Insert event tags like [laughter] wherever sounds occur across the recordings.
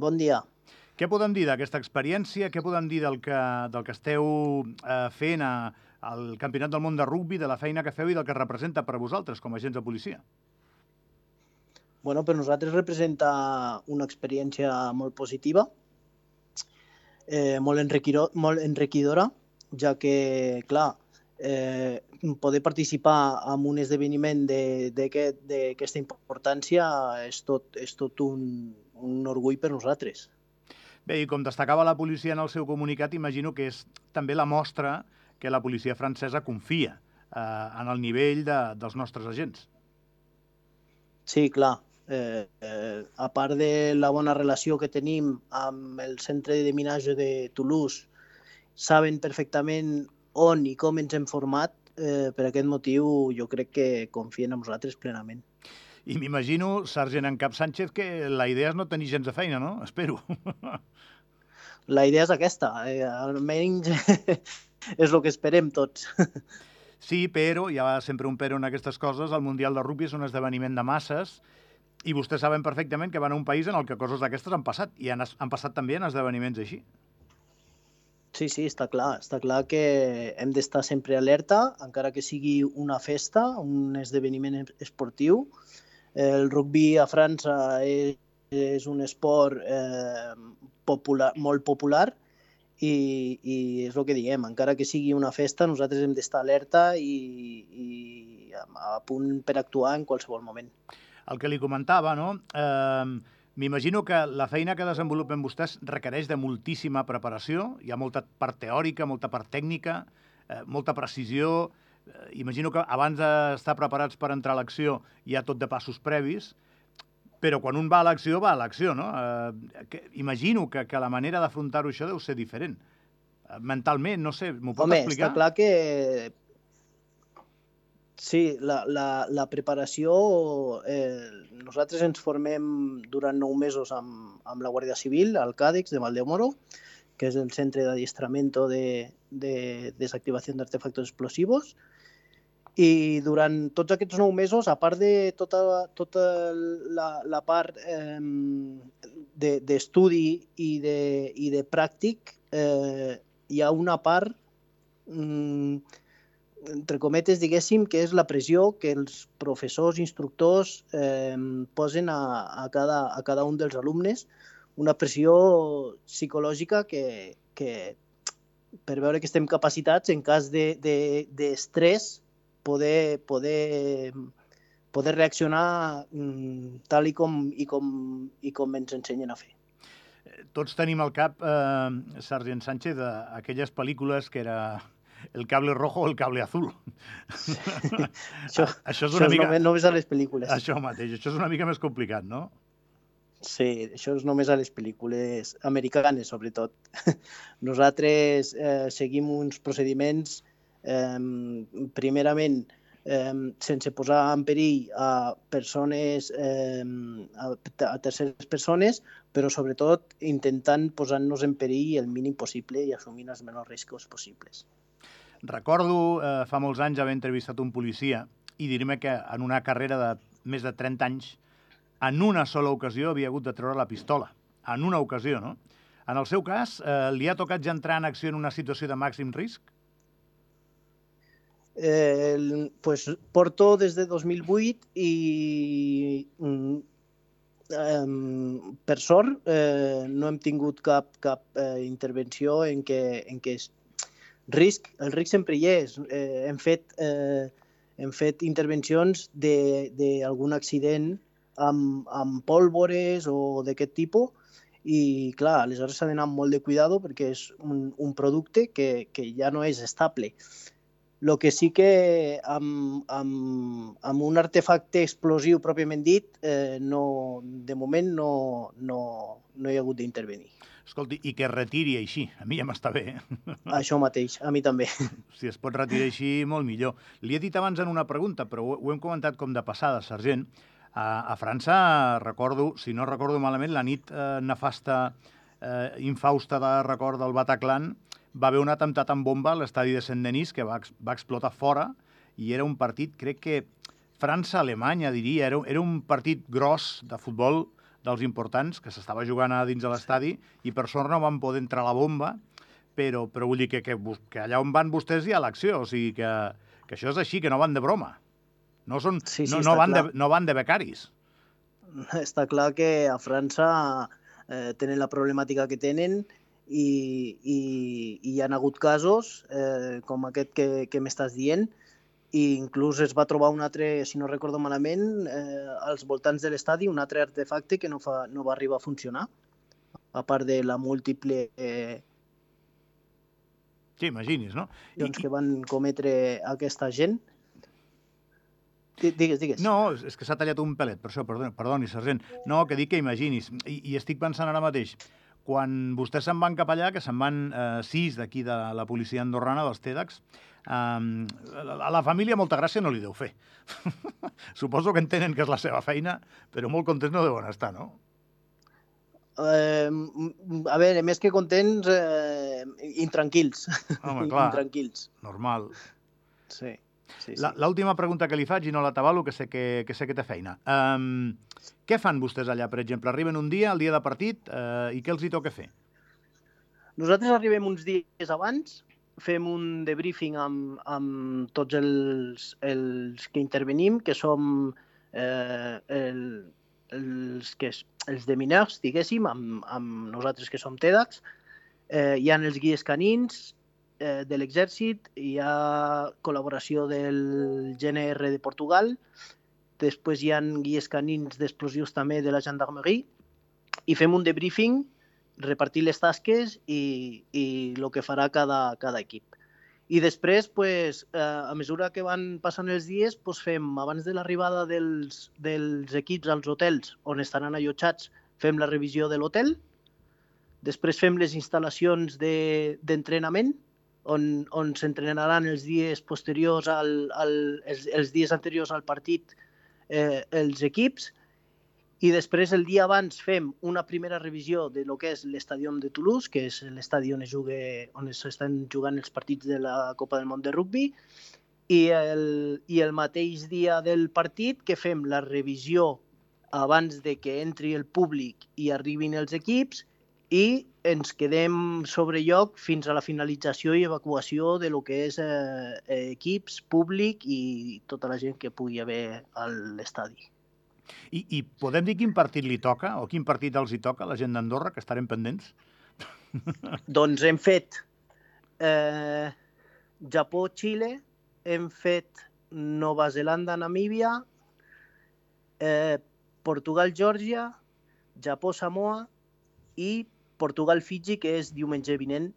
Bon dia. Què podem dir d'aquesta experiència? Què podem dir del que, del que esteu eh, fent a, al Campionat del Món de Rugby, de la feina que feu i del que representa per a vosaltres com a agents de policia? Bueno, per nosaltres representa una experiència molt positiva, eh, molt, enriquidor, molt enriquidora, ja que, clar, eh, poder participar en un esdeveniment d'aquesta importància és tot, és tot un, un orgull per nosaltres. Bé, i com destacava la policia en el seu comunicat, imagino que és també la mostra que la policia francesa confia eh, en el nivell de, dels nostres agents. Sí, clar. Eh, eh, a part de la bona relació que tenim amb el centre de minatge de Toulouse, saben perfectament on i com ens hem format, eh, per aquest motiu jo crec que confien en nosaltres plenament. I m'imagino, sergent en cap Sánchez, que la idea és no tenir gens de feina, no? [laughs] Espero. La idea és aquesta. Eh, almenys [laughs] és el que esperem tots. [laughs] Sí, però, hi ha sempre un però en aquestes coses, el Mundial de Rugby és un esdeveniment de masses i vostès saben perfectament que van a un país en el que coses d'aquestes han passat i han, han passat també en esdeveniments així. Sí, sí, està clar. Està clar que hem d'estar sempre alerta, encara que sigui una festa, un esdeveniment esportiu, el rugby a França és, és un esport eh, popular, molt popular i, i és el que diem, encara que sigui una festa, nosaltres hem d'estar alerta i, i a punt per actuar en qualsevol moment. El que li comentava, no? Eh, M'imagino que la feina que desenvolupen vostès requereix de moltíssima preparació, hi ha molta part teòrica, molta part tècnica, eh, molta precisió, imagino que abans d'estar preparats per entrar a l'acció hi ha tot de passos previs, però quan un va a l'acció, va a l'acció, no? Eh, que, imagino que, que la manera d'afrontar-ho això deu ser diferent. Eh, mentalment, no sé, m'ho pot Home, explicar? Home, està clar que... Sí, la, la, la preparació... Eh, nosaltres ens formem durant nou mesos amb, amb la Guàrdia Civil, al CADEX de Valdemoro, que és el centre d'adiestrament de, de desactivació d'artefactos explosivos, i durant tots aquests nou mesos, a part de tota, tota la, la part eh, d'estudi de, i, de, i de pràctic, eh, hi ha una part, mm, entre cometes, diguéssim, que és la pressió que els professors, instructors eh, posen a, a, cada, a cada un dels alumnes, una pressió psicològica que, que per veure que estem capacitats en cas d'estrès de, de, poder, poder, poder reaccionar mm, tal i com, i, com, i com ens ensenyen a fer. Tots tenim al cap, eh, Sargent Sánchez, aquelles pel·lícules que era el cable rojo o el cable azul. Sí. [laughs] això, això és una això mica... només, només a les pel·lícules. Això mateix, això és una mica més complicat, no? Sí, això és només a les pel·lícules americanes, sobretot. [laughs] Nosaltres eh, seguim uns procediments primerament, eh, sense posar en perill a persones, eh, a, a terceres persones, però sobretot intentant posar-nos en perill el mínim possible i assumir els menors riscos possibles. Recordo eh, fa molts anys haver entrevistat un policia i dir-me que en una carrera de més de 30 anys, en una sola ocasió havia hagut de treure la pistola. En una ocasió, no? En el seu cas, eh, li ha tocat ja entrar en acció en una situació de màxim risc? Eh, pues porto des de 2008 i eh, per sort eh, no hem tingut cap, cap eh, intervenció en què, en què risc, el risc sempre hi és. Eh, hem, fet, eh, hem fet intervencions d'algun accident amb, amb pólvores o d'aquest tipus i clar, aleshores s'ha d'anar amb molt de cuidado perquè és un, un producte que, que ja no és estable. El que sí que amb, amb, amb un artefacte explosiu pròpiament dit, eh, no, de moment no, no, no hi ha hagut d'intervenir. Escolti, i que retiri així. A mi ja m'està bé. Això mateix, a mi també. Si es pot retirar així, molt millor. Li he dit abans en una pregunta, però ho, ho hem comentat com de passada, sergent. A, a França, recordo, si no recordo malament, la nit eh, nefasta, eh, infausta de record del Bataclan, va haver un atemptat amb bomba a l'estadi de Saint-Denis que va, va explotar fora i era un partit, crec que França-Alemanya, diria, era, era un partit gros de futbol dels importants, que s'estava jugant a dins de l'estadi, i per sort no van poder entrar la bomba, però, però vull dir que, que, que allà on van vostès hi ha l'acció, o sigui que, que això és així, que no van de broma. No, són, Sí, sí, no, no, van de, no van de becaris. Està clar que a França eh, tenen la problemàtica que tenen i, i, i hi ha hagut casos eh, com aquest que, que m'estàs dient i inclús es va trobar un altre, si no recordo malament, eh, als voltants de l'estadi, un altre artefacte que no, fa, no va arribar a funcionar, a part de la múltiple eh, Sí, imagini's, no? doncs, que van cometre aquesta gent. Di- Digues, digues. No, és que s'ha tallat un pelet, per això, perdoni, perdoni, sergent. No, que dic que imaginis. I, I estic pensant ara mateix, quan vostès se'n van cap allà, que se'n van eh, sis d'aquí de la policia andorrana, dels TEDx, eh, a la família molta gràcia no li deu fer. [laughs] Suposo que entenen que és la seva feina, però molt contents no deuen estar, no? Eh, a veure, més que contents, eh, intranquils. Home, [laughs] clar, Intranquils. normal. Sí, sí, sí. La- L'última pregunta que li faig, i no la tabalo, que sé que, que sé que té feina. Um, què fan vostès allà, per exemple? Arriben un dia, el dia de partit, uh, i què els hi toca fer? Nosaltres arribem uns dies abans, fem un debriefing amb, amb tots els, els que intervenim, que som eh, el, els, que els de miners, diguéssim, amb, amb nosaltres que som TEDx. Eh, hi ha els guies canins eh, de l'exèrcit, hi ha col·laboració del GNR de Portugal, després hi ha guies canins d'explosius també de la gendarmerie, i fem un debriefing repartir les tasques i, i el que farà cada, cada equip. I després, pues, eh, a mesura que van passant els dies, pues, fem, abans de l'arribada dels, dels equips als hotels on estaran allotjats, fem la revisió de l'hotel, després fem les instal·lacions de- d'entrenament, on, on s'entrenaran els dies posteriors al, al, els, els dies anteriors al partit eh, els equips, i després el dia abans fem una primera revisió de lo que és l'estadi de Toulouse, que és l'estadi on es juga, on s'estan jugant els partits de la Copa del Món de rugbi, i el, i el mateix dia del partit que fem la revisió abans de que entri el públic i arribin els equips i ens quedem sobre lloc fins a la finalització i evacuació de lo que és eh, equips, públic i tota la gent que pugui haver a l'estadi. I, I podem dir quin partit li toca, o quin partit els hi toca, a la gent d'Andorra, que estarem pendents? [laughs] Doncs hem fet eh, Japó-Xile, hem fet Nova Zelanda-Namíbia, eh, Portugal-Geòrgia, Japó-Samoa i Portugal-Fiji, que és diumenge vinent,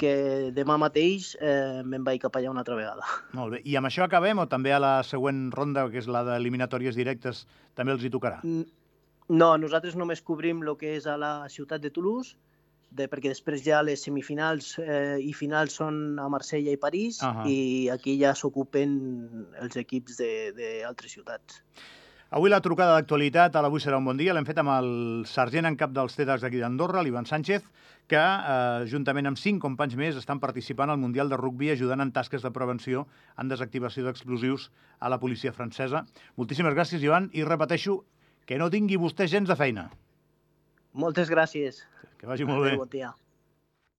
que demà mateix eh, me'n vaig cap allà una altra vegada. Molt bé. I amb això acabem, o també a la següent ronda, que és la d'eliminatòries directes, també els hi tocarà? No, nosaltres només cobrim el que és a la ciutat de Toulouse, de, perquè després ja les semifinals eh, i finals són a Marsella i París, Ahà. i aquí ja s'ocupen els equips d'altres ciutats. Avui la trucada d'actualitat a l'Avui serà un bon dia l'hem fet amb el sergent en cap dels TEDx d'aquí d'Andorra, l'Ivan Sánchez, que eh, juntament amb cinc companys més estan participant al Mundial de Rugby ajudant en tasques de prevenció en desactivació d'explosius a la policia francesa. Moltíssimes gràcies, Ivan, i repeteixo que no tingui vostè gens de feina. Moltes gràcies. Que vagi molt bé. Adéu, bon dia.